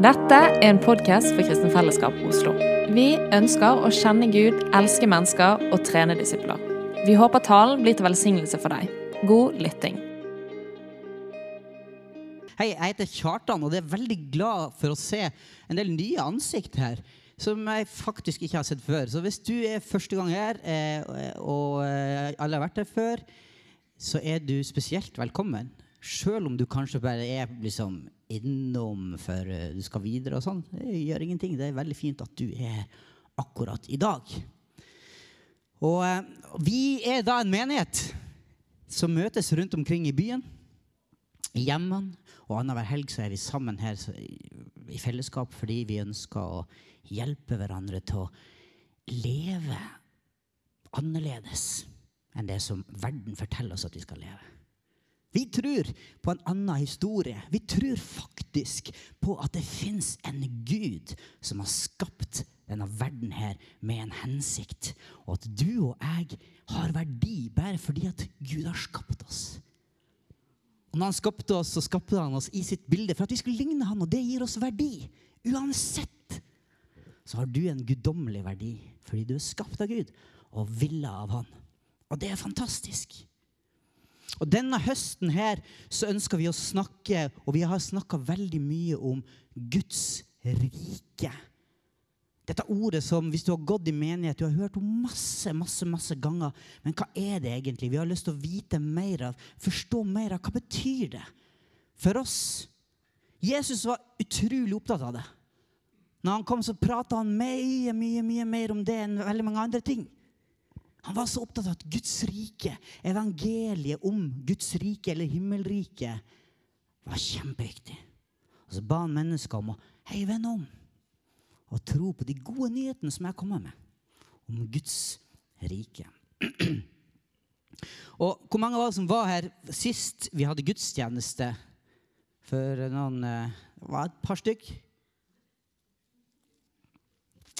Dette er en podkast for Kristen Fellesskap Oslo. Vi ønsker å kjenne Gud, elske mennesker og trene disipler. Vi håper talen blir til velsignelse for deg. God lytting. Hei, jeg heter Kjartan, og jeg er veldig glad for å se en del nye ansikt her. Som jeg faktisk ikke har sett før. Så hvis du er første gang her, eh, og eh, alle har vært her før, så er du spesielt velkommen. Sjøl om du kanskje bare er liksom innom for uh, du skal videre og sånn. Det gjør ingenting. Det er veldig fint at du er akkurat i dag. Og uh, vi er da en menighet som møtes rundt omkring i byen, i hjemmene. Og annenhver helg så er vi sammen her i fellesskap fordi vi ønsker å hjelpe hverandre til å leve annerledes enn det som verden forteller oss at vi skal leve. Vi tror på en annen historie. Vi tror faktisk på at det fins en Gud som har skapt denne verden her med en hensikt. Og at du og jeg har verdi bare fordi at Gud har skapt oss. Og når han skapte oss, så skapte han oss i sitt bilde for at vi skulle ligne han, og det gir oss verdi. Uansett så har du en guddommelig verdi fordi du er skapt av Gud og villa av han. Og det er fantastisk. Og Denne høsten her så ønsker vi å snakke, og vi har snakka veldig mye om Guds rike. Dette ordet som hvis du har gått i menighet, du har hørt om masse masse, masse ganger. Men hva er det egentlig? Vi har lyst til å vite mer av, forstå mer av. Hva betyr det for oss? Jesus var utrolig opptatt av det. Når han kom, så prata han mye, mye, mye mer om det enn veldig mange andre ting. Han var så opptatt av at Guds rike, evangeliet om Guds rike eller himmelriket, var kjempeviktig. Og så ba han mennesker om å hei, vende om og tro på de gode nyhetene som jeg kommer med om Guds rike. Og hvor mange av oss som var her sist vi hadde gudstjeneste? For noen Det var et par stykk.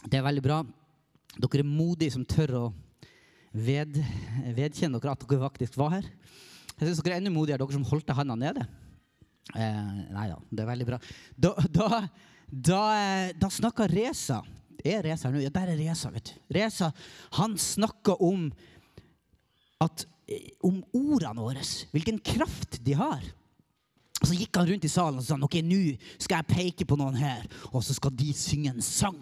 Det er veldig bra. Dere er modige som tør å ved, vedkjenne dere at dere faktisk var her. Jeg synes dere er enda modigere, dere som holdt handa nede. Eh, nei da, det er veldig bra. Da, da, da, da snakka Reza Er Reza her nå? Ja, der er Reza. vet du. Reza han snakka om, at, om ordene våre. Hvilken kraft de har. Og Så gikk han rundt i salen og sa ok, nå skal jeg peke på noen her, og så skal de synge en sang.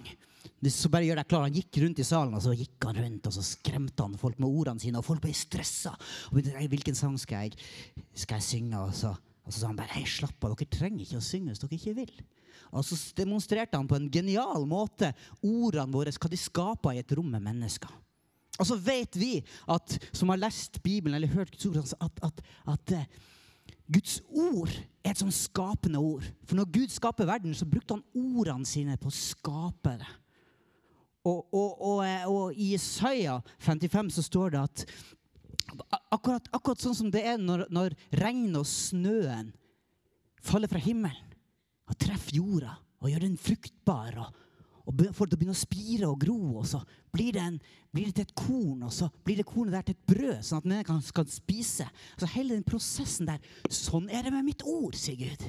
Så bare gjør deg klar. Han gikk rundt i salen og så gikk han rundt, og så skremte han folk med ordene sine. Og folk ble stressa. Og begynte, Hvilken sang skal jeg, skal jeg synge? Og så, og så sa han bare hei, slapp av, dere trenger ikke å synge hvis dere ikke vil. Og så demonstrerte han på en genial måte ordene våre, hva de skaper i et rom med mennesker. Og så vet vi, at, som har lest Bibelen eller hørt Guds ord, at, at, at Guds ord er et sånn skapende ord. For når Gud skaper verden, så brukte han ordene sine på å skape det. Og, og, og, og, i Isaiah 55 så står det at akkurat, akkurat sånn som det er når, når regnet og snøen faller fra himmelen og treffer jorda og gjør den fruktbar og, og får det å begynne å spire og gro, og så blir det, en, blir det til et korn, og så blir det kornet der til et brød, sånn at menneskene kan spise. Altså Hele den prosessen der. Sånn er det med mitt ord, sier Gud,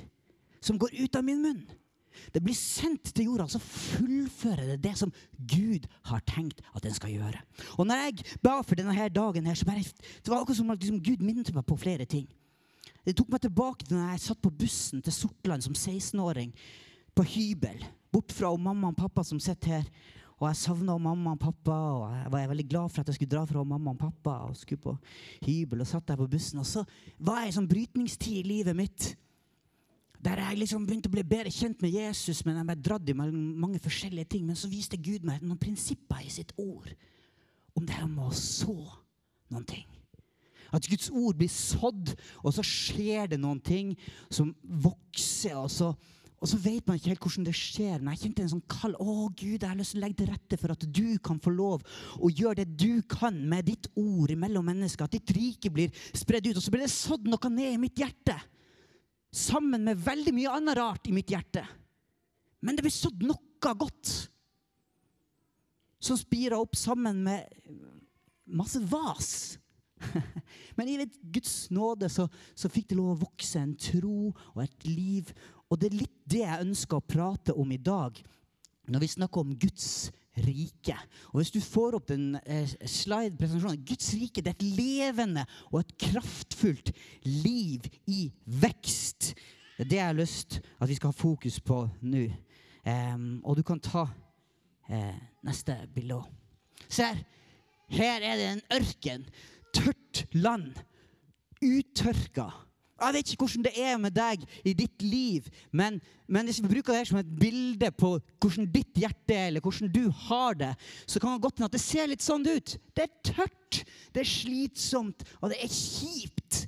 som går ut av min munn. Det blir sendt til jorda, så fullfører det det som Gud har tenkt at den skal gjøre. Og når jeg ba for denne her dagen, her, så bare, det var akkurat som liksom, Gud minnet meg på flere ting. Det tok meg tilbake til når jeg satt på bussen til Sortland som 16-åring. På hybel. Bort fra mamma og pappa som sitter her. Og jeg savna mamma og pappa, og jeg var veldig glad for at jeg skulle dra fra mamma og pappa. og skulle på hybel, og satt der på bussen. Og så var jeg i sånn brytningstid i livet mitt der jeg liksom begynte å bli bedre kjent med Jesus, men jeg ble dratt i mange forskjellige ting. Men så viste Gud meg noen prinsipper i sitt ord om det her med å så noen ting. At Guds ord blir sådd, og så skjer det noen ting som vokser. og så og så vet man ikke helt hvordan det skjer. Men jeg kjente en sånn kall. Å, Gud, jeg har lyst til å legge til rette for at du kan få lov å gjøre det du kan med ditt ord mellom mennesker. At ditt rike blir spredd ut. Og så blir det sådd noe ned i mitt hjerte sammen med veldig mye annet rart i mitt hjerte. Men det blir sådd noe godt som spirer opp sammen med masse vas. Men i Guds nåde så, så, fikk det lov å vokse en tro og et liv og det er litt det jeg ønsker å prate om i dag når vi snakker om Guds rike. Og Hvis du får opp den eh, slide-presentasjonen Guds rike det er et levende og et kraftfullt liv i vekst. Det er det jeg har lyst at vi skal ha fokus på nå. Um, og du kan ta eh, neste bilde òg. Se her. Her er det en ørken. Tørt land. Uttørka. Jeg vet ikke hvordan det er med deg i ditt liv, men, men hvis vi bruker det som et bilde på hvordan ditt hjerte er, eller hvordan du har det, så kan det godt hende at det ser litt sånn ut. Det er tørt, det er slitsomt, og det er kjipt.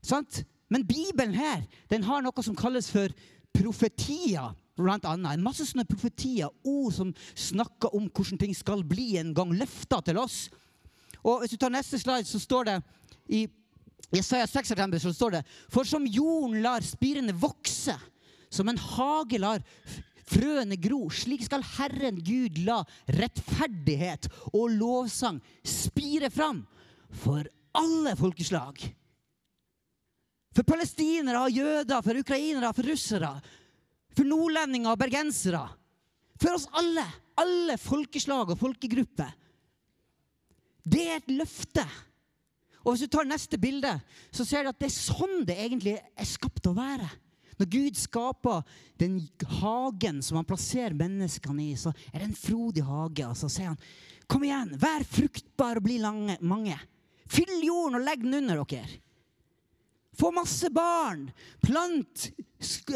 Sant? Men Bibelen her den har noe som kalles for profetier. Blant annet. En masse sånne profetier, ord som snakker om hvordan ting skal bli en gang. løfta til oss. Og Hvis du tar neste slide, så står det i Jesaja 6 så står det For som jorden lar spirene vokse, som en hage lar frøene gro, slik skal Herren Gud la rettferdighet og lovsang spire fram for alle folkeslag. For palestinere og jøder, for ukrainere, for russere, for nordlendinger og bergensere. For oss alle. Alle folkeslag og folkegrupper. Det er et løfte. Og Hvis du tar neste bilde, så ser du at det er sånn det egentlig er skapt å være. Når Gud skaper den hagen som han plasserer menneskene i, så er det en frodig hage. Og så sier han, kom igjen, vær fruktbar og bli lange, mange. Fyll jorden og legg den under dere. Få masse barn. Plant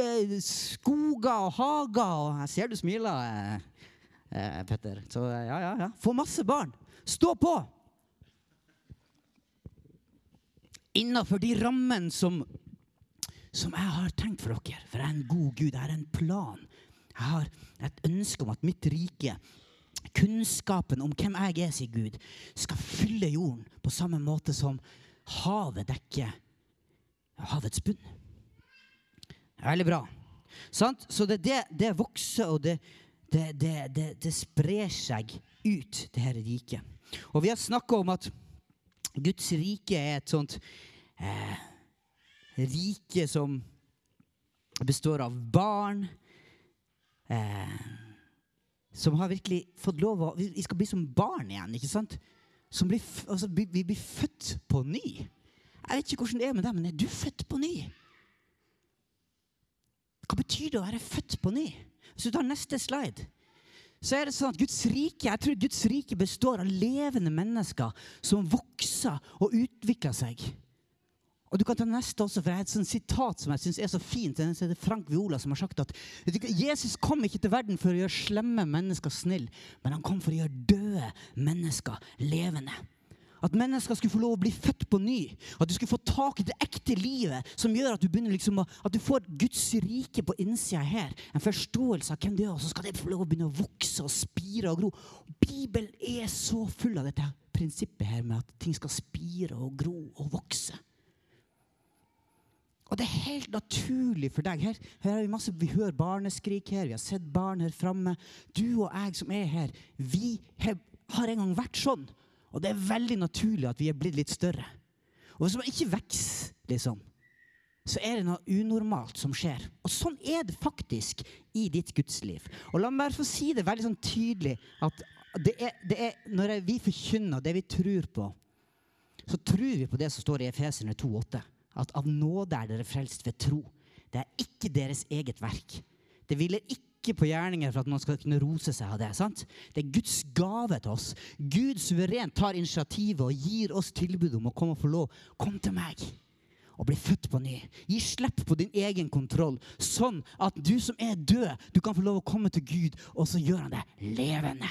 eh, skoger og hager. Og jeg ser du smiler, eh, eh, Petter. Så ja, ja, ja. Få masse barn. Stå på. Innafor de rammene som, som jeg har tenkt for dere. For jeg er en god Gud. Jeg har en plan. Jeg har et ønske om at mitt rike Kunnskapen om hvem jeg er, sier Gud, skal fylle jorden på samme måte som havet dekker havets bunn. Veldig bra. Sant? Så det, det, det vokser, og det, det, det, sprer seg ut, det her riket. Og vi har snakka om at Guds rike er et sånt eh, rike som består av barn eh, som har virkelig fått lov å Vi skal bli som barn igjen, ikke sant? Blir, altså, vi, blir født på ny. Jeg vet ikke hvordan det er med deg, men er du født på ny? Hva betyr det å være født på ny? Hvis du tar neste slide så er det sånn at Guds rike jeg tror Guds rike består av levende mennesker som vokser og utvikler seg. Og du kan ta neste også, for jeg har et sånt sitat som jeg synes er så fint. Det er Frank Viola som har sagt at Jesus kom ikke til verden for å gjøre slemme mennesker snille, men han kom for å gjøre døde mennesker levende. At mennesker skulle få lov å bli født på ny. At du skulle få tak i det ekte livet som gjør at du liksom å, at du får Guds rike på innsida her. En forståelse av hvem du er, og så skal det få lov å begynne å vokse og spire og gro. Bibelen er så full av dette prinsippet her med at ting skal spire og gro og vokse. Og det er helt naturlig for deg. Her, her har Vi masse, vi hører barneskrik her, vi har sett barn her framme. Du og jeg som er her, vi har en gang vært sånn. Og det er veldig naturlig at vi er blitt litt større. Og hvis man ikke vokser, liksom, så er det noe unormalt som skjer. Og sånn er det faktisk i ditt gudsliv. Og la meg bare få si det veldig sånn tydelig at det er, det er, når vi forkynner det vi tror på, så tror vi på det som står i Efeserne 2,8. At av nåde er dere frelst ved tro. Det er ikke deres eget verk. Det hviler ikke ikke på gjerninger for at man skal kunne rose seg av det. sant? Det er Guds gave til oss. Gud suverent tar initiativet og gir oss tilbud om å komme og få lov. Kom til meg og bli født på ny. Gi slipp på din egen kontroll, sånn at du som er død, du kan få lov å komme til Gud, og så gjør han det levende.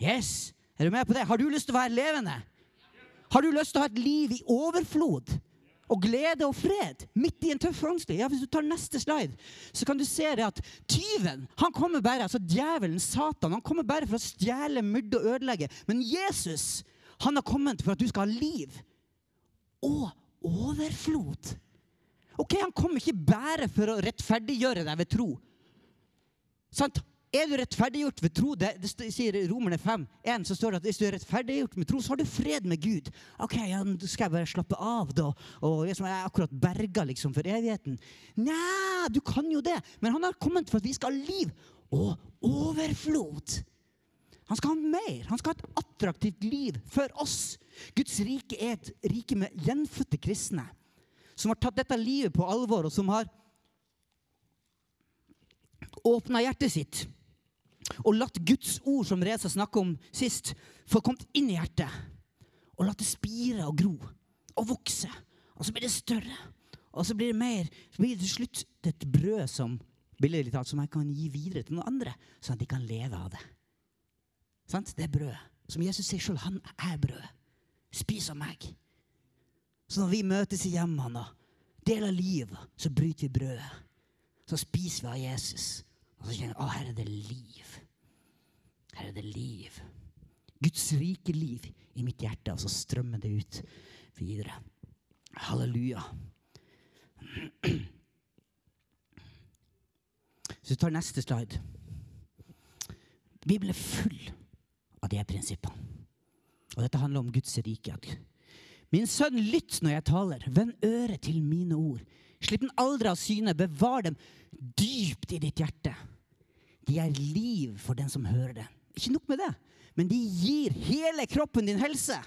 Yes! Er du med på det? Har du lyst til å være levende? Har du lyst til å ha et liv i overflod? Og glede og fred midt i en tøff vanskelig. Ja, Hvis du tar neste slide, så kan du se det at tyven han kommer bare, altså djevelen, Satan, han kommer bare for å stjele, myrde og ødelegge. Men Jesus han har kommet for at du skal ha liv og overflod. Ok, Han kom ikke bare for å rettferdiggjøre deg ved tro. Sant? Er du rettferdiggjort ved tro? Det, det sier Romerne 5, 1, så står det at hvis du er rettferdiggjort med tro, så har du fred med Gud. Ok, ja, da skal jeg bare slappe av, da. Og liksom, jeg er akkurat berga liksom, for evigheten. Nei, du kan jo det. Men han har kommet for at vi skal ha liv og overflod. Han skal ha mer. Han skal ha et attraktivt liv for oss. Guds rike er et rike med gjenfødte kristne som har tatt dette livet på alvor, og som har åpna hjertet sitt og latt Guds ord, som Reza snakka om sist, få kommet inn i hjertet. Og latt det spire og gro og vokse. Og så blir det større. Og så blir det mer. Så blir det til slutt et brød som talt, som jeg kan gi videre til noen andre, sånn at de kan leve av det. Sant? Det er brød. Som Jesus sier sjøl, han er brød. Spis av meg. Så når vi møtes i hjemmene og deler livet, så bryter vi brødet. Så spiser vi av Jesus. Og så kjenner jeg å, her er det liv. Her er det liv. Guds rike liv i mitt hjerte, og så strømmer det ut videre. Halleluja. Så vi tar neste slide. Bibelen er full av de prinsippene. Og dette handler om Guds rike. Min sønn, lytt når jeg taler. Vend øret til mine ord. Slipp den aldri av syne. Bevar dem dypt i ditt hjerte. De er liv for den som hører det. Ikke nok med det, men de gir hele kroppen din helse.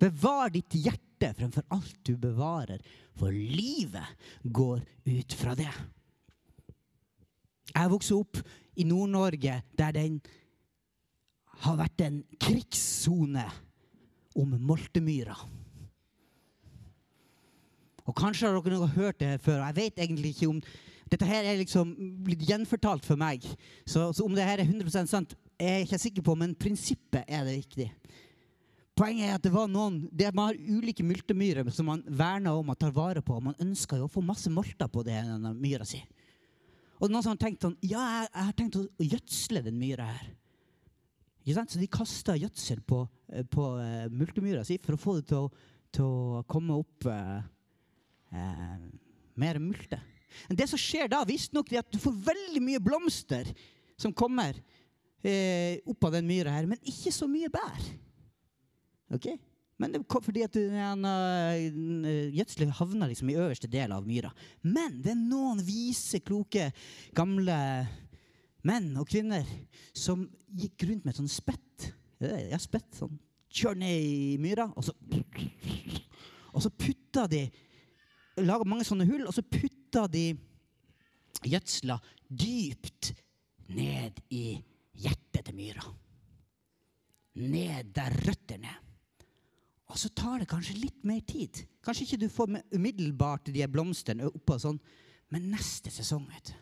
Bevar ditt hjerte fremfor alt du bevarer, for livet går ut fra det. Jeg vokste opp i Nord-Norge, der den har vært en krigssone om Moltemyra. Og Kanskje har dere hørt det før. Jeg vet egentlig ikke om Dette her er liksom blitt gjenfortalt for meg. Så, så om det her er 100% sant, er jeg ikke sikker på, men prinsippet er det viktig. Poenget er at det var noen, det Man har ulike multemyrer som man verner om og tar vare på. Man ønsker jo å få masse molter på det, denne myra si. Og noen som har tenkt sånn Ja, jeg, jeg har tenkt å gjødsle den myra her. Så de kasta gjødsel på, eh, på uh, multemyra si for å få det til å, til å komme opp uh, uh, mer multe. Men det som skjer da, visstnok, er at du får veldig mye blomster som kommer eh, opp av den myra her, men ikke så mye bær. Ok? Men det kom fordi at gjødselet havner liksom i øverste del av myra. Men det er noen vise, kloke, gamle menn og kvinner som gikk rundt med et sånt spett. Ja, spett sånn. Kjør ned i myra, og så Og så putta de Laga mange sånne hull, og så putta de gjødsla dypt ned i hjertet til myra. Ned der røttene er. Og så tar det kanskje litt mer tid. Kanskje ikke du får umiddelbart de blomstene oppå sånn, men neste sesong, vet du.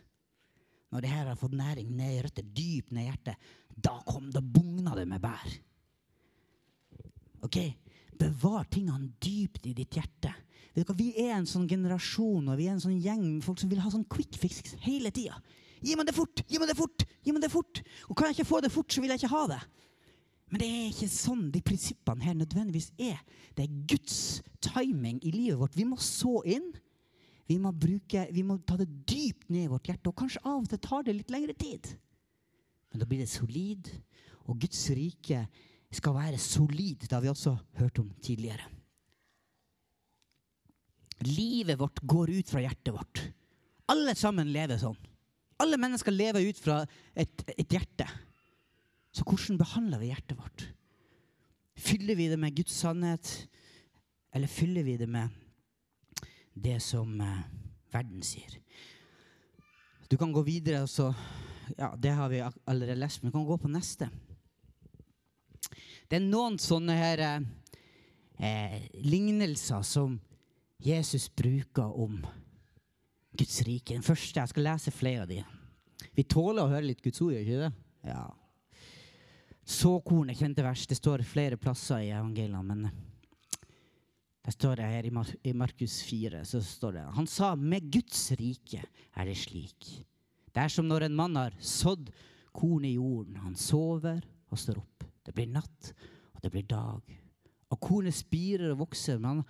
Når det her har fått næring ned i røtter, dypt ned i hjertet, da kom det bugna det med bær. Ok? Bevar tingene dypt i ditt hjerte. Vi er en sånn generasjon og vi er en sånn gjeng med folk som vil ha sånn quick fix hele tida. Gi meg det fort! Gi meg det fort! Gi meg det fort! Og kan jeg ikke få det fort, så vil jeg ikke ha det. Men det er ikke sånn de prinsippene her nødvendigvis er. Det er Guds timing i livet vårt. Vi må så inn. Vi må, bruke, vi må ta det dypt ned i vårt hjerte. Og kanskje av og til tar det litt lengre tid. Men da blir det solid. Og Guds rike skal være solid. Det har vi også hørt om tidligere. Livet vårt går ut fra hjertet vårt. Alle sammen lever sånn. Alle mennesker lever ut fra et, et hjerte. Så hvordan behandler vi hjertet vårt? Fyller vi det med Guds sannhet, eller fyller vi det med det som eh, verden sier? Du kan gå videre, og så Ja, det har vi allerede lest, men vi kan gå på neste. Det er noen sånne her eh, eh, lignelser som Jesus bruker om Guds rike. Den første, Jeg skal lese flere av de. Vi tåler å høre litt Guds ord, gjør ikke det? Ja. Såkornet, kjente vers. Det står flere plasser i evangeliene, men det står det her i, Mar i Markus 4. så står det, Han sa med Guds rike er det slik. Det er som når en mann har sådd korn i jorden. Han sover og står opp. Det blir natt, og det blir dag. Og kornet spirer og vokser, men han,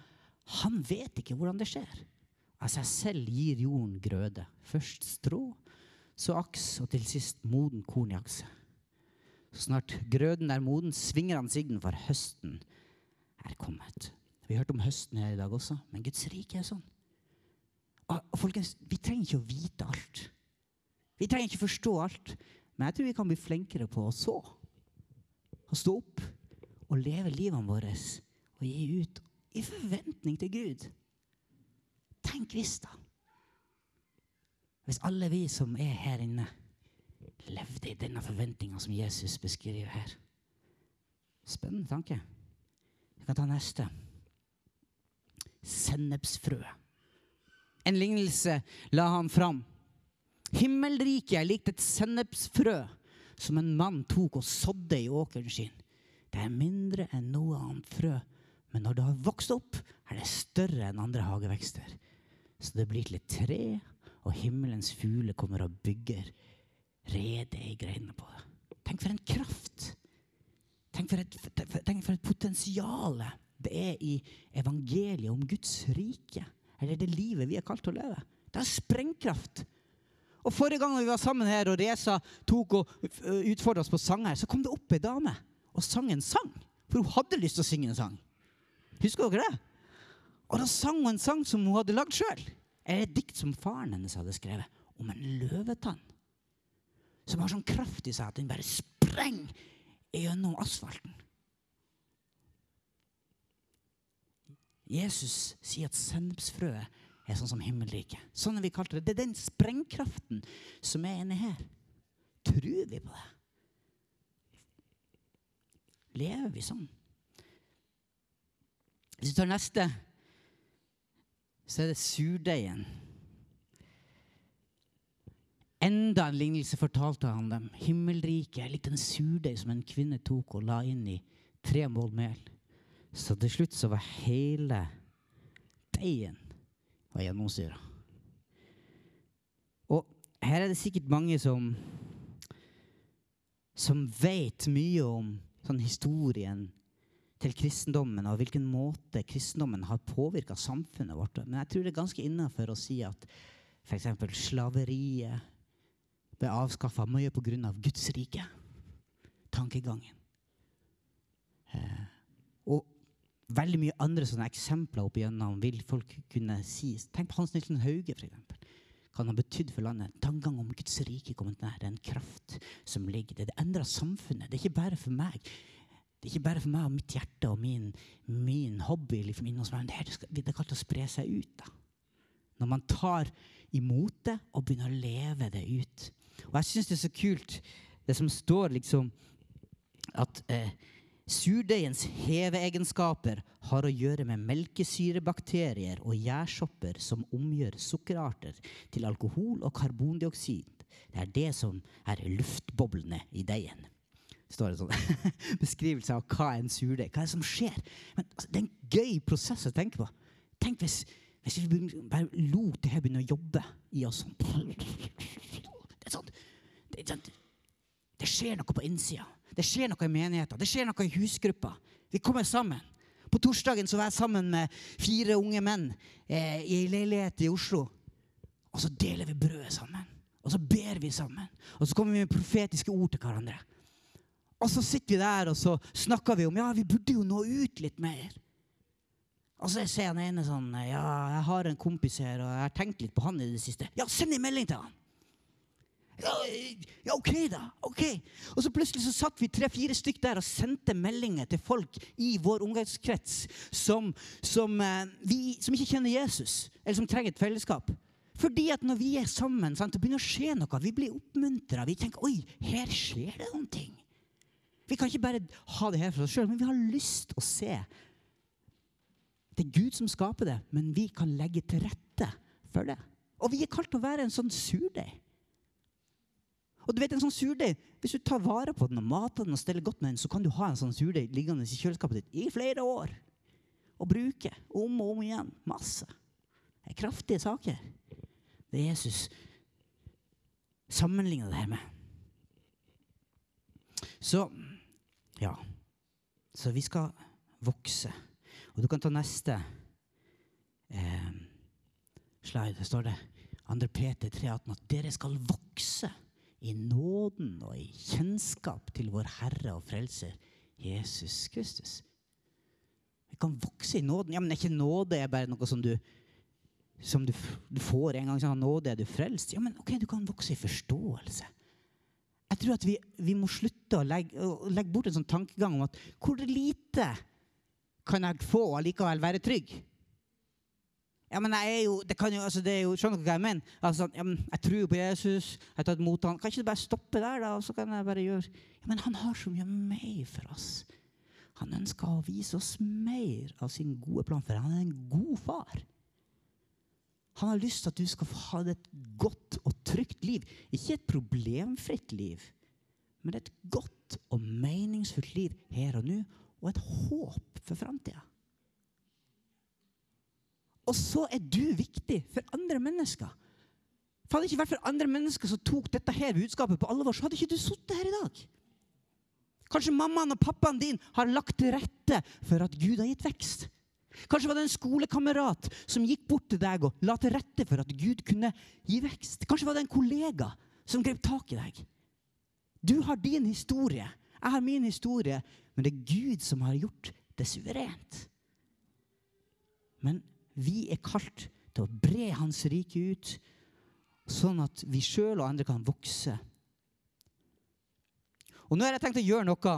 han vet ikke hvordan det skjer. Av seg selv gir jorden grøde. Først strå, så aks, og til sist moden korn i akse. Så snart grøden er moden, svinger han sigden, for høsten er kommet. Vi hørte om høsten her i dag også, men Guds rike er sånn. Og, folkens, Vi trenger ikke å vite alt. Vi trenger ikke forstå alt. Men jeg tror vi kan bli flinkere på å så. Å stå opp og leve livene våre og gi ut i forventning til Gud. Tenk hvis, da. Hvis alle vi som er her inne, levde i denne forventninga som Jesus beskriver her. Spennende tanke. Vi kan ta neste. Sennepsfrø. En lignelse la han fram. Himmelriket likt et sennepsfrø som en mann tok og sådde i åkeren sin. Det er mindre enn noe annet frø, men når det har vokst opp, er det større enn andre hagevekster. Så det blir til et tre, og himmelens fugler kommer og bygger rede i greinene på det. Tenk for en kraft! Tenk for et, tenk for et potensial det er i evangeliet om Guds rike. Eller det livet vi er kalt til å leve. Det er sprengkraft. Og Forrige gang vi var sammen her, og Reza tok og utfordra oss på sang her, så kom det opp ei dame og sang en sang. For hun hadde lyst til å synge en sang. Husker dere det? Og da sang hun en sang som hun hadde lagd sjøl. Et dikt som faren hennes hadde skrevet, om en løvetann. Som har sånn kraft i seg at den bare sprenger gjennom asfalten. Jesus sier at sennepsfrøet er sånn som himmelriket. Sånn er vi kalt det. Det er den sprengkraften som er inni her. Tror vi på det? Lever vi sånn? Hvis du tar neste, så er det surdeigen. Enda en lignelse fortalte han dem. Himmelriket er litt en surdeig som en kvinne tok og la inn i tre mål mel. Så til slutt så var hele deigen gjennomsyra. Og her er det sikkert mange som som vet mye om sånn historien til kristendommen og hvilken måte kristendommen har påvirka samfunnet vårt. Men jeg tror det er ganske innafor å si at f.eks. slaveriet ble avskaffa mye pga. Guds rike. Tankegangen. Eh, og veldig mye andre sånne eksempler opp igjennom vil folk kunne si. Tenk på Hans Nilsen Hauge, f.eks. Hva han har betydd for landet. Tankegang om Guds rike kommet nær. Det er en kraft som ligger der. Det endrer samfunnet. Det er ikke bare for meg. Det er ikke bare for meg og mitt hjerte og min, min hobby. Liksom, er, det, det er kalt å spre seg ut. da. Når man tar imot det og begynner å leve det ut. Og jeg syns det er så kult, det som står liksom at eh, Surdeigens heveegenskaper har å gjøre med melkesyrebakterier og gjærsopper som omgjør sukkerarter til alkohol og karbondioksid. Det er det som er luftboblene i deigen. Står det sånn Beskrivelse av hva en surdeig Hva er det som skjer? Men altså, Det er en gøy prosess å tenke på. Tenk hvis, hvis vi bare lot det her begynne å jobbe i oss. sånn. Det, er sånn, det, sånn, det skjer noe på innsida. Det skjer noe i menigheten. Det skjer noe i husgruppa. Vi kommer sammen. På torsdagen så var jeg sammen med fire unge menn eh, i ei leilighet i Oslo. Og så deler vi brødet sammen. Og så ber vi sammen. Og så kommer vi med profetiske ord til hverandre. Og så sitter vi der og så snakker vi om ja, vi burde jo nå ut litt mer. Og så sier han ene sånn Ja, jeg har en kompis her, og jeg har tenkt litt på han i det siste. Ja, send en melding til han! Ja, OK, da. ok. Og så plutselig så satt vi tre-fire stykk der og sendte meldinger til folk i vår omgangskrets som, som, eh, vi, som ikke kjenner Jesus, eller som trenger et fellesskap. Fordi at når vi er sammen, sant, det begynner å skje noe, vi blir oppmuntra. Vi tenker oi, her skjer det noen ting. Vi kan ikke bare ha det her for oss sjøl, men vi har lyst å se. Det er Gud som skaper det, men vi kan legge til rette for det. Og vi er kalt til å være en sånn surdeig. Og du vet en sånn surdeig, Hvis du tar vare på den og mater den og steller godt med den, så kan du ha en sånn surdeig liggende i kjøleskapet ditt i flere år. Og bruke om og om igjen. Masse. Det er kraftige saker. Det er Jesus sammenligner det her med. Så ja. Så vi skal vokse. Og du kan ta neste eh, slide. Der står det 2. Peter 3,18 at dere skal vokse i nåden og i kjennskap til vår Herre og Frelser Jesus Kristus. Vi kan vokse i nåden. Ja, men er ikke nåde er bare noe som du, som du, du får en gang. Sånn, nåde er du frelst. Ja, men ok, du kan vokse i forståelse. Jeg tror at vi, vi må slutte å legge, å legge, bort en sånn tankegang om at hvor lite kan jeg få og allikevel være trygg? Ja, men jeg er jo, det kan jo, altså det er jo, Skjønner du hva jeg mener? Altså, ja, men jeg tror på Jesus. jeg har tatt mot han. Kan ikke du bare stoppe der, da? og så kan jeg bare gjøre... Ja, Men han har så mye mer for oss. Han ønsker å vise oss mer av sin gode plan, for han er en god far. Han har lyst til at du skal ha et godt og trygt liv. Ikke et problemfritt liv, men et godt og meningsfullt liv her og nå, og et håp for framtida. Og så er du viktig for andre mennesker. For Hadde det ikke vært for andre mennesker som tok dette her budskapet på alvor, så hadde ikke du sittet her i dag. Kanskje mammaen og pappaen din har lagt til rette for at Gud har gitt vekst. Kanskje var det en skolekamerat som gikk bort til deg og la til rette for at Gud kunne gi vekst. Kanskje var det en kollega som grep tak i deg. Du har din historie, jeg har min historie, men det er Gud som har gjort det suverent. Men vi er kalt til å bre Hans rike ut, sånn at vi sjøl og andre kan vokse. Og nå har jeg tenkt å gjøre noe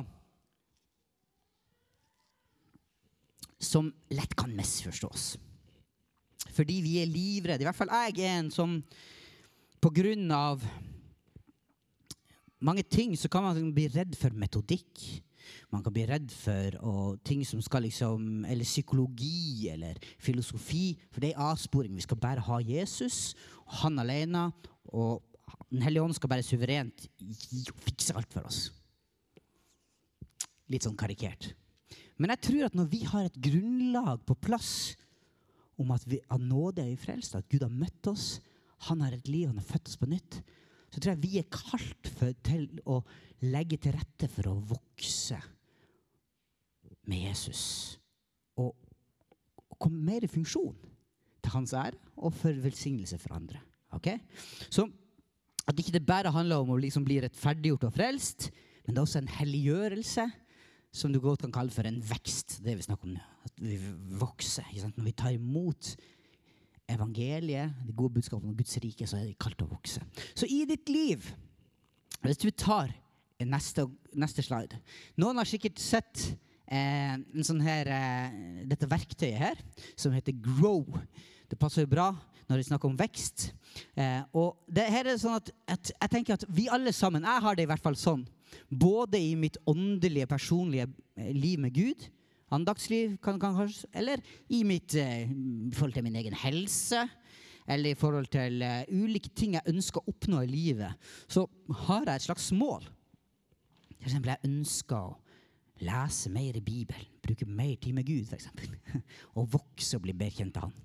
som lett kan misforstås. Fordi vi er livredde. I hvert fall jeg er en som på grunn av mange ting så kan man bli redd for metodikk. Man kan bli redd for og ting som skal liksom Eller psykologi eller filosofi. For det er avsporing. Vi skal bare ha Jesus, han alene. Og Den hellige ånd skal bare suverent fikse alt for oss. Litt sånn karikert. Men jeg tror at når vi har et grunnlag på plass om at vi av nåde er vi frelst, at Gud har møtt oss, han har et liv, han har født oss på nytt, så tror jeg vi er kalt for, til å legge til rette for å vokse med Jesus. Og, og komme mer i funksjon til hans ære og for velsignelse for andre. Okay? Så at ikke det bare handler om å liksom bli rettferdiggjort og frelst, men det er også en helliggjørelse som du godt kan kalle for en vekst. Det vi snakker om nå. At vi vokser. Når vi tar imot evangeliet, det gode budskapet om Guds rike, så er det kalt å vokse. Så i ditt liv, hvis du tar neste, neste slide Noen har sikkert sett eh, sånn her, eh, dette verktøyet her, som heter Grow. Det passer jo bra når vi snakker om vekst. Eh, og det her er sånn at, at, jeg tenker at vi alle sammen, jeg har det i hvert fall sånn, både i mitt åndelige, personlige eh, liv med Gud, andaktsliv, kan, kan, kanskje, eller i mitt eh, forhold til min egen helse, eller i forhold til eh, ulike ting jeg ønsker å oppnå i livet, så har jeg et slags mål. For eksempel, jeg ønsker å lese mer i Bibelen, bruke mer tid med Gud, f.eks. og vokse og bli bedre kjent av Han.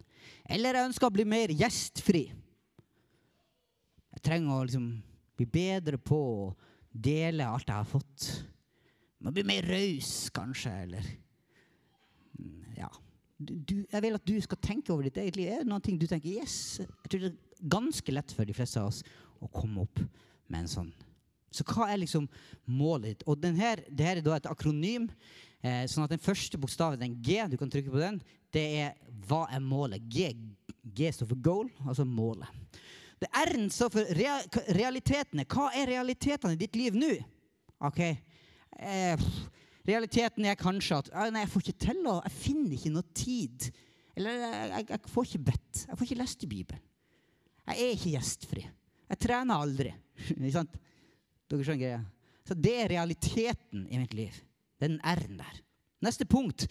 Eller jeg ønsker å bli mer gjestfri. Jeg trenger å liksom, bli bedre på å dele alt jeg har fått. Må bli mer raus, kanskje, eller ja. Du, jeg vil at du skal tenke over ditt eget liv. Er det noen ting du tenker yes, Jeg tror det er ganske lett for de fleste av oss å komme opp med en sånn. Så hva er liksom målet ditt? Og denne, det her er da et akronym. Eh, sånn at den første bokstaven, den G, du kan trykke på den, det er hva er målet? G, G står for goal, altså målet. Det R-en står for realitetene. Hva er realitetene i ditt liv nå? Ok, eh, Realiteten er kanskje at nei, jeg får ikke til å, jeg finner ikke noe tid. Eller jeg, jeg, jeg får ikke bedt. Jeg får ikke lest i Bibelen. Jeg er ikke gjestfri. Jeg trener aldri. Ikke sant? Dere skjønner greia? Så det er realiteten i mitt liv. Den R-en der. Neste punkt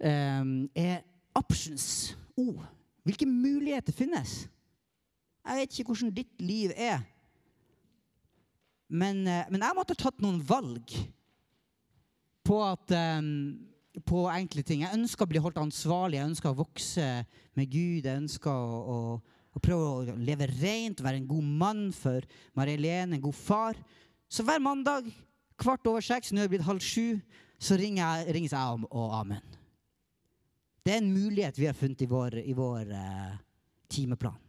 um, er options. O. Oh, hvilke muligheter finnes? Jeg vet ikke hvordan ditt liv er. Men, uh, men jeg måtte ha tatt noen valg på, at, um, på enkle ting. Jeg ønsker å bli holdt ansvarlig, jeg ønsker å vokse med Gud. Jeg ønsker å, å, å prøve å leve rent, være en god mann for Marie-Helene, en god far. Så hver mandag kvart over seks, nå er det blitt halv sju, så ringer jeg, ringes jeg om, og amen. Det er en mulighet vi har funnet i vår, i vår uh, timeplan.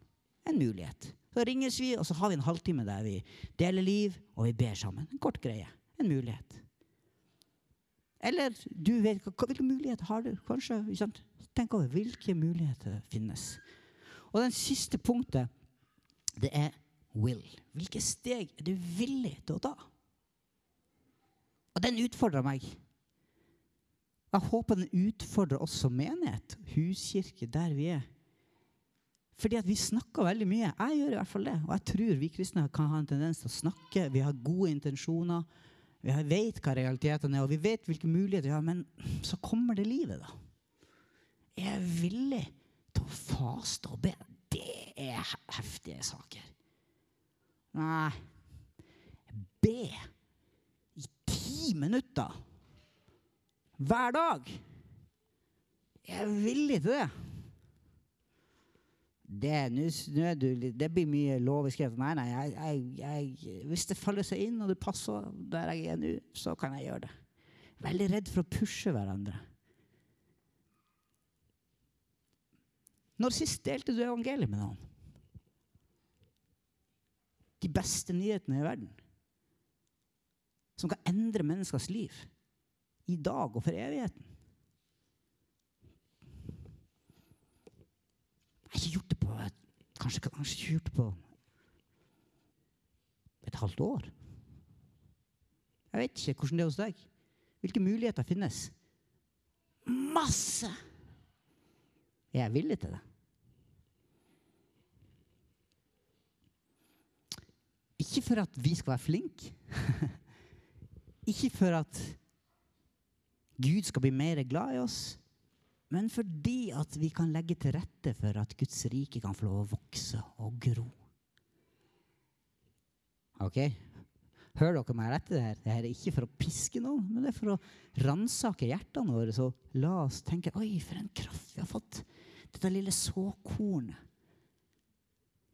En mulighet. Så ringes vi, og så har vi en halvtime der vi deler liv, og vi ber sammen. En kort greie. En mulighet. Eller du vet hvilke muligheter har du? Kanskje, Tenk over hvilke muligheter finnes. Og den siste punktet, det er will. Hvilke steg er du villig til å ta? Og den utfordrer meg. Jeg håper den utfordrer som menighet, huskirke, der vi er. Fordi at vi snakker veldig mye. Jeg gjør i hvert fall det. Og jeg tror vi kristne kan ha en tendens til å snakke. Vi har gode intensjoner. Vi vet hva realitetene er, og vi vet hvilke muligheter vi har. Men så kommer det livet, da. Jeg er villig til å faste og be. Det er heftige saker. Nei Be i ti minutter hver dag. Jeg er villig til det. Det, nu, det blir mye loveskrevet. Nei, nei, jeg, jeg, jeg, hvis det faller seg inn og det passer der jeg er nå, så kan jeg gjøre det. Veldig redd for å pushe hverandre. Når sist delte du evangeliet med noen? De beste nyhetene i verden. Som kan endre menneskers liv. I dag og for evigheten. Jeg har ikke gjort det på kanskje, kanskje ikke gjort det på et halvt år. Jeg vet ikke hvordan det er hos deg. Hvilke muligheter finnes? Masse! Jeg er villig til det. Ikke for at vi skal være flinke. Ikke for at Gud skal bli mer glad i oss, men fordi at vi kan legge til rette for at Guds rike kan få lov å vokse og gro. Ok? Hører dere meg rett i det her? Det er ikke for å piske noen, men det er for å ransake hjertene våre. Så la oss tenke Oi, for en kraft vi har fått. Dette lille såkornet.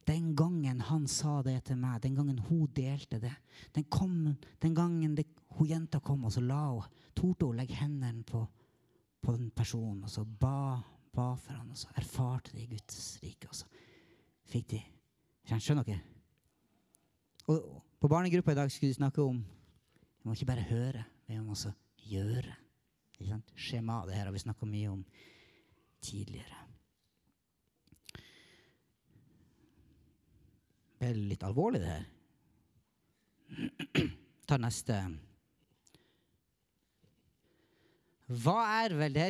Den gangen han sa det til meg, den gangen hun delte det, den, kom, den gangen det, hun jenta kom, og så la hun, torde hun legge hendene på, på, den personen, og så ba, ba for han, og så erfarte de Guds rike. Og så fikk de Skjønner dere? Og på barnegruppa i dag skulle de snakke om Vi må ikke bare høre, vi må også gjøre. Skjema, det her har vi snakka mye om tidligere. Det er litt alvorlig, det her. Ta neste. Hva er vel Det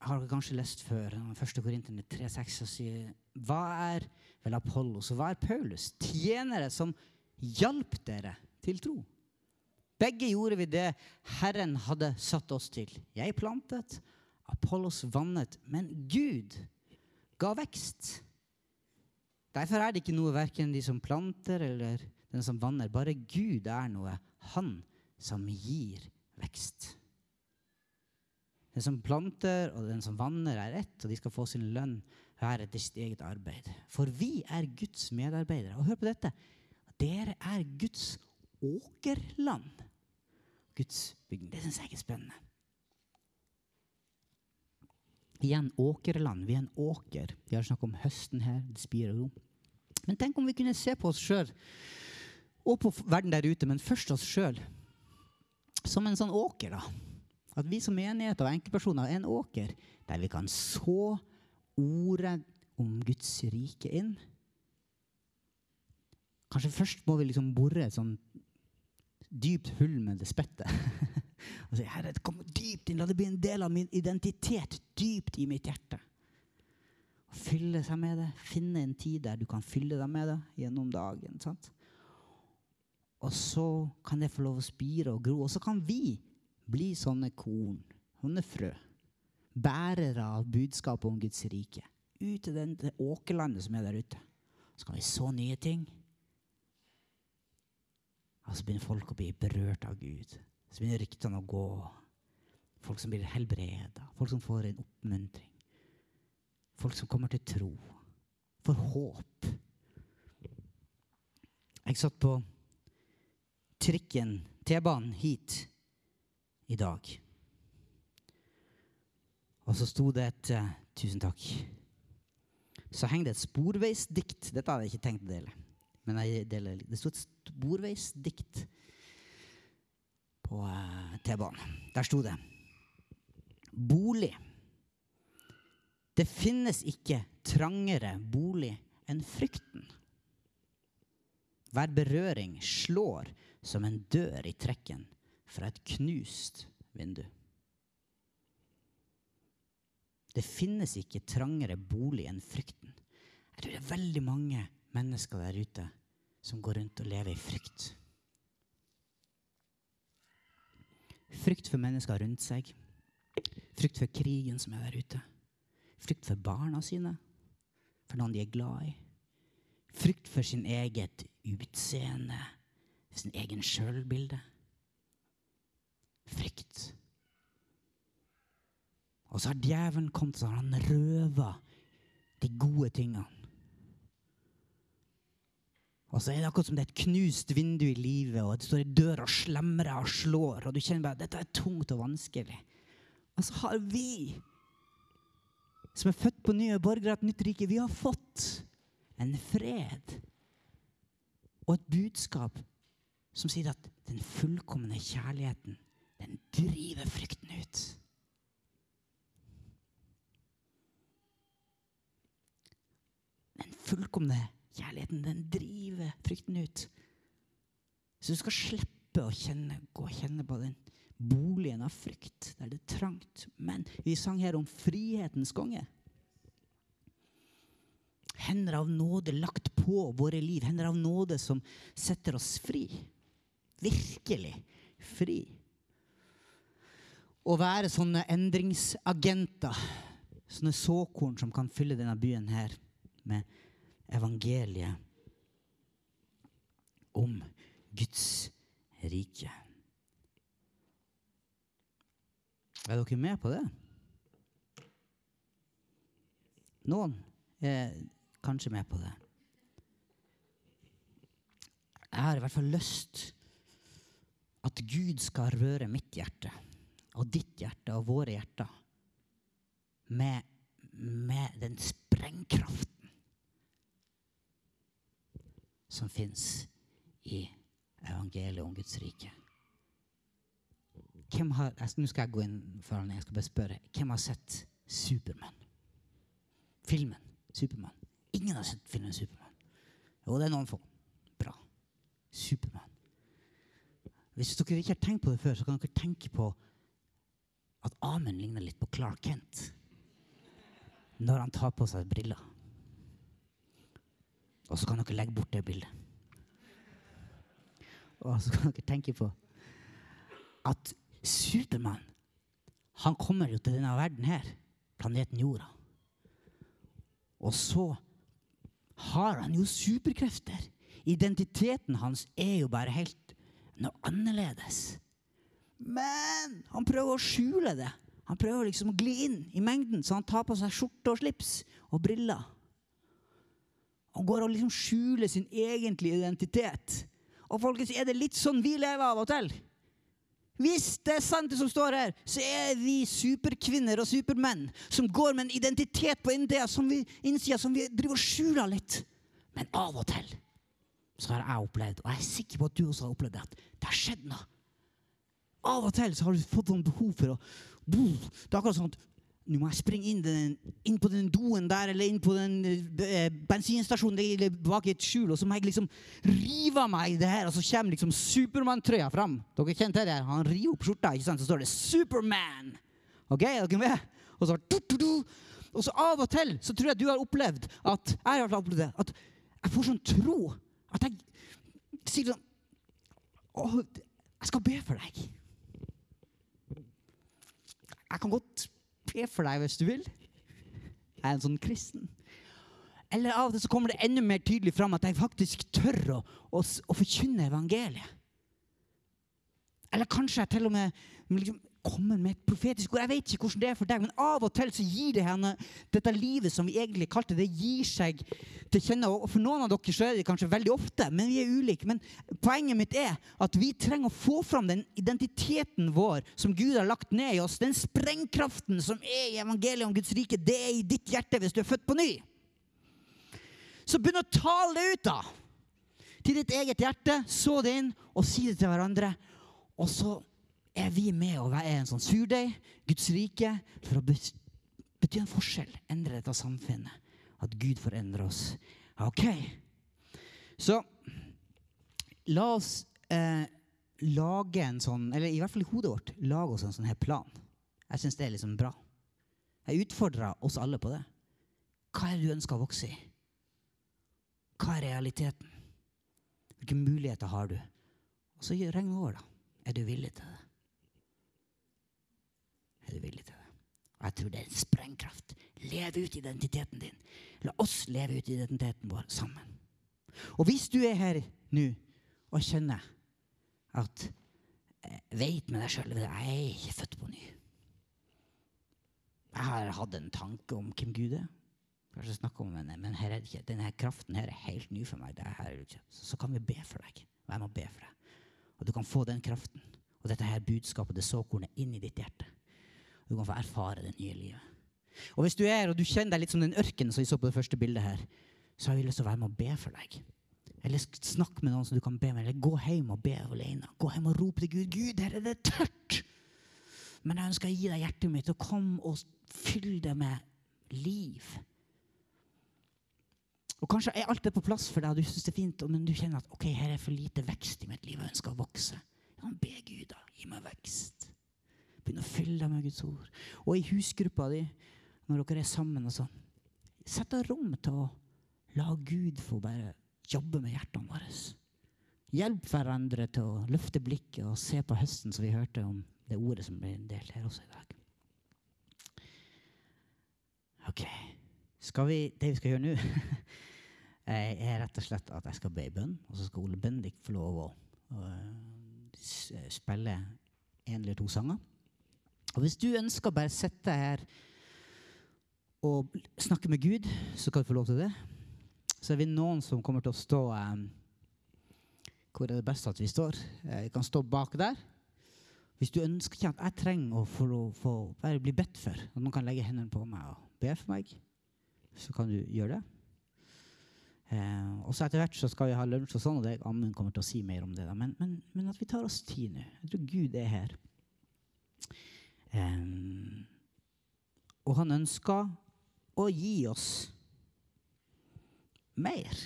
har dere kanskje lest før. 1. Korinterne 3,6 sier Hva er vel Apollos, og hva er Paulus? Tjenere som hjalp dere til tro. Begge gjorde vi det Herren hadde satt oss til. Jeg plantet, Apollos vannet, men Gud ga vekst. Derfor er det ikke noe verken de som planter eller den som vanner. Bare Gud er noe. Han som gir vekst. Den som planter og den som vanner, er ett, og de skal få sin lønn hver etter sitt eget arbeid. For vi er Guds medarbeidere. Og hør på dette. Dere er Guds åkerland. Guds bygning. Det syns jeg er spennende. Igjen åkerland. Vi er en åker. Vi har snakket om høsten her. det spirer ro. Men tenk om vi kunne se på oss sjøl og på verden der ute, men først oss sjøl som en sånn åker. da. At vi som menighet og enkeltpersoner er en åker der vi kan så ordet om Guds rike inn. Kanskje først må vi liksom bore et sånn dypt hull med det spettet. Og si, Herre, kom dypt inn. La det bli en del av min identitet dypt i mitt hjerte. Og fylle seg med det. Finne en tid der du kan fylle deg med det gjennom dagen. sant? Og så kan det få lov å spire og gro. Og så kan vi bli sånne korn, sånne frø. Bærere av budskapet om Guds rike. Ut til det åkerlandet som er der ute. Så kan vi så nye ting. Og så begynner folk å bli berørt av Gud. Så begynner ryktene å gå. Folk som blir helbreda. Folk som får en oppmuntring. Folk som kommer til tro. For håp. Jeg satt på trikken, T-banen, hit i dag. Og så sto det et uh, Tusen takk. så henger det et sporveisdikt. Dette hadde jeg ikke tenkt å dele. Men deler, det sto et sporveisdikt på uh, T-banen. Der sto det Bolig. Det finnes ikke trangere bolig enn frykten. Hver berøring slår som en dør i trekken fra et knust vindu. Det finnes ikke trangere bolig enn frykten. Jeg tror det er veldig mange mennesker der ute som går rundt og lever i frykt. Frykt for mennesker rundt seg. Frykt for krigen som er der ute. Frykt for barna sine, for noen de er glad i. Frykt for sin eget utseende, sin egen sjølbilde. Frykt. Og så har djevelen kommet og han røva de gode tingene. Og så er det akkurat som det er et knust vindu i livet, og det står ei dør og slemrer og slår, og du kjenner bare at dette er tungt og vanskelig. Og så har vi, som er født på nye borgere av et nytt rike, vi har fått en fred og et budskap som sier at den fullkomne kjærligheten, den driver frykten ut. Den fullkomne kjærligheten, den driver frykten ut. Så du skal slippe å kjenne, gå og kjenne på den boligen av frykt, der det er trangt. Men vi sang her om frihetens konge. Hender av nåde lagt på våre liv. Hender av nåde som setter oss fri. Virkelig fri. Å være sånne endringsagenter. Sånne såkorn som kan fylle denne byen her med evangeliet om Guds rike. Er dere med på det? Noen er kanskje med på det. Jeg har i hvert fall lyst at Gud skal røre mitt hjerte og ditt hjerte og våre hjerter med, med den sprengkraften som fins i evangeliet om Guds rike. Hvem har, Nå skal jeg gå inn foran jeg skal bare spørre. Hvem har sett Supermann? Filmen Supermann. Ingen har sett filmen Supermann. Jo, det er noen få. Bra. Supermann. Hvis dere ikke har tenkt på det før, så kan dere tenke på at Amund ligner litt på Clark Kent når han tar på seg briller. Og så kan dere legge bort det bildet. Og så kan dere tenke på at Supermann han kommer jo til denne verden her, planeten Jorda. Og så har han jo superkrefter. Identiteten hans er jo bare helt noe annerledes. Men han prøver å skjule det. Han prøver liksom å gli inn i mengden, så han tar på seg skjorte og slips og briller. Han går og liksom skjuler sin egentlige identitet. Og folkens, er det litt sånn vi lever av og til? Hvis det er sant, det som står her, så er vi superkvinner og supermenn som går med en identitet på innsida som, vi, som vi driver og skjuler litt. Men av og til så har jeg opplevd, og jeg er sikker på at du også har opplevd det, at det har skjedd noe. Av og til så har du fått noen behov for å Det er akkurat sånn at nå må jeg springe inn, den, inn, på den doen der eller inn på den eh, bensinstasjonen eller bak i et skjul, og så må jeg liksom rive av meg det her, og så kommer liksom Supermann-trøya fram. Dere kjenner det? Han river opp skjorta, ikke sant? så står det 'Superman'. Ok, er dere med? Og så, du, du, du. og så av og til så tror jeg du har opplevd at jeg har opplevd det, at jeg får sånn tro at jeg sier sånn Å, jeg skal be for deg. Jeg kan godt be for deg hvis du vil. Jeg er en sånn kristen. Eller av og til så kommer det enda mer tydelig fram at jeg faktisk tør å, å, å forkynne evangeliet. Eller kanskje jeg til og med liksom, kommer med et profetisk ord. Jeg vet ikke hvordan det er for deg, men av og til så gir det henne dette livet som vi egentlig kalte det, gir seg til kjenne. Og for noen av dere så er det kanskje veldig ofte, men vi er ulike. Men poenget mitt er at vi trenger å få fram den identiteten vår som Gud har lagt ned i oss. Den sprengkraften som er i evangeliet om Guds rike, det er i ditt hjerte hvis du er født på ny. Så begynn å tale det ut, da! Til ditt eget hjerte. Så det inn, og si det til hverandre. Og så er vi med og er en sånn surdeig, Guds rike, for å bety en forskjell. Endre dette samfunnet. At Gud forandrer oss. OK. Så la oss eh, lage en sånn, eller i hvert fall i hodet vårt, lage oss en sånn her plan. Jeg syns det er liksom bra. Jeg utfordrer oss alle på det. Hva er det du ønsker å vokse i? Hva er realiteten? Hvilke muligheter har du? Og så regn over, da. Er du villig til det? Er du villig til det? Og jeg tror det er en sprengkraft. Leve ut identiteten din. La oss leve ut identiteten vår sammen. Og hvis du er her nå og kjenner at jeg vet med deg sjøl at jeg er ikke født på ny Jeg har hatt en tanke om hvem Gud er. Kanskje snakke om henne, men her er denne kraften her er helt ny for meg. Så, så, kan vi be for deg. Og jeg må be for deg. Og du kan få den kraften og dette her budskapet, det såkornet, inn i ditt hjerte. Du kan få erfare det nye livet. Og hvis du er og du kjenner deg litt som den ørkenen som vi så på det første bildet her, så har vi lyst til å være med og be for deg. Eller snakk med noen som du kan be med. Eller gå hjem og be alene. Gå hjem og rope til Gud. Gud, her er det tørt! Men jeg ønsker å gi deg hjertet mitt og kom og fyll det med liv. Og Kanskje er alt det på plass for deg, og du syns det er fint, men du kjenner at ok, her er for lite vekst i mitt liv. Jeg ønsker å vokse. Ja, be Gud, da. Gi meg vekst. Begynn å fylle deg med Guds ord. Og i husgruppa di, når dere er sammen og sånn, sett av rom til å la Gud få bare jobbe med hjertene våre. Hjelp hverandre til å løfte blikket og se på høsten, som vi hørte om det ordet som ble delt her også i dag. OK. Vi, det vi skal gjøre nå, er rett og slett at jeg skal be i bønn. Og så skal Ole Bendik få lov å, å spille en eller to sanger. Og hvis du ønsker å bare sitte her og snakke med Gud, så kan du få lov til det så er vi noen som kommer til å stå eh, Hvor er det best at vi står? Eh, vi kan stå bak der. Hvis du ønsker ikke at jeg trenger å få, få bare bli bedt for, at noen kan legge hendene på meg og be for meg, så kan du gjøre det. Eh, og så etter hvert så skal vi ha lunsj, og sånn, og det, Amund kommer til å si mer om det. Men, men, men, at vi tar oss tid nå. Jeg tror Gud er her. Um, og han ønsker å gi oss mer.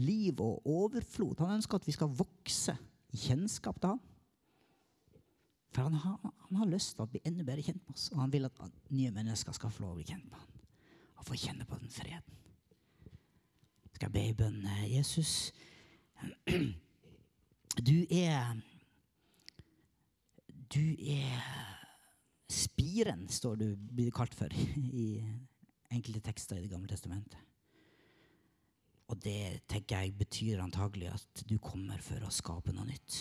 Liv og overflod. Han ønsker at vi skal vokse i kjennskap til han. For han har, han har, lyst til å bli enda bedre kjent med oss. Og han vil at nye mennesker skal få lov å bli kjent med han. Og få kjenne på den freden. Skal jeg be i bønn? Jesus, du er Du er spiren, står du blir kalt for i enkelte tekster i Det gamle testamentet. Og det tenker jeg betyr antagelig at du kommer for å skape noe nytt.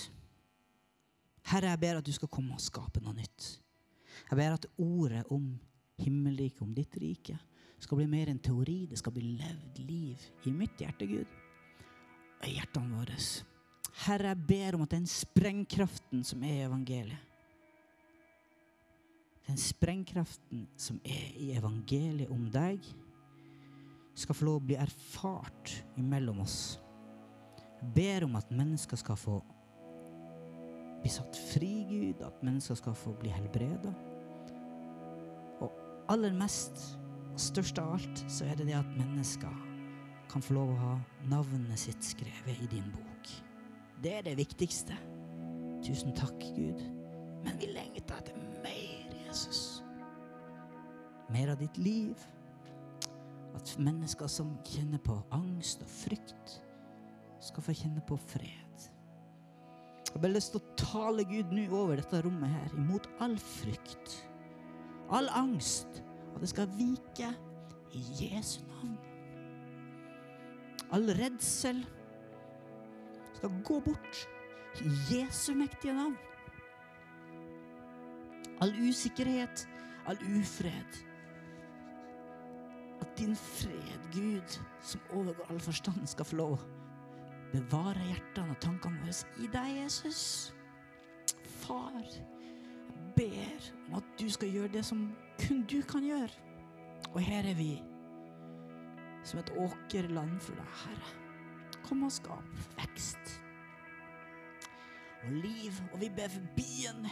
Herre, jeg ber at du skal komme og skape noe nytt. Jeg ber at ordet om himmelriket, om ditt rike, skal bli mer enn teori. Det skal bli levd liv i mitt hjerte, Gud, og i hjertene våre. Herre, jeg ber om at den sprengkraften som er i evangeliet, den sprengkraften som er i evangeliet om deg, skal få lov å bli erfart imellom oss. Jeg ber om at mennesker skal få bli satt fri, Gud, at mennesker skal få bli helbreda. Og aller mest, størst av alt, så er det det at mennesker kan få lov å ha navnet sitt skrevet i din bok. Det er det viktigste. Tusen takk, Gud. Men vi lengter etter Jesus. Mer av ditt liv. At mennesker som kjenner på angst og frykt, skal få kjenne på fred. Jeg har bare lyst til å tale Gud nå over dette rommet her, imot all frykt, all angst, at det skal vike i Jesu navn. All redsel skal gå bort i Jesu mektige navn. All usikkerhet, all ufred at din fred, Gud, som overgår all forstand, skal få lov bevare hjertene og tankene våre i deg, Jesus. Far, jeg ber om at du skal gjøre det som kun du kan gjøre. Og her er vi som et åkerland for deg, Herre. Kom og skap vekst og liv. Og vi ber for byen,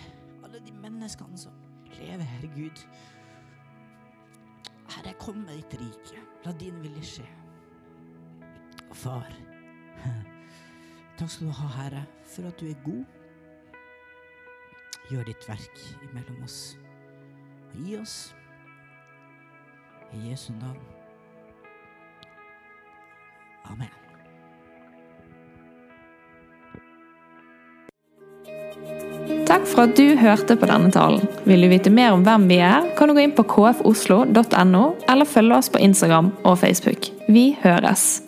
alle de menneskene som lever, Herre Gud. Herre, kom med ditt rike. La din vilje skje. Og far, takk skal du ha, Herre, for at du er god. Gjør ditt verk imellom oss. Og gi oss i Jesu navn. Amen. For at du hørte på denne talen. Vil du vite mer om hvem vi er, kan du gå inn på kfoslo.no, eller følge oss på Instagram og Facebook. Vi høres!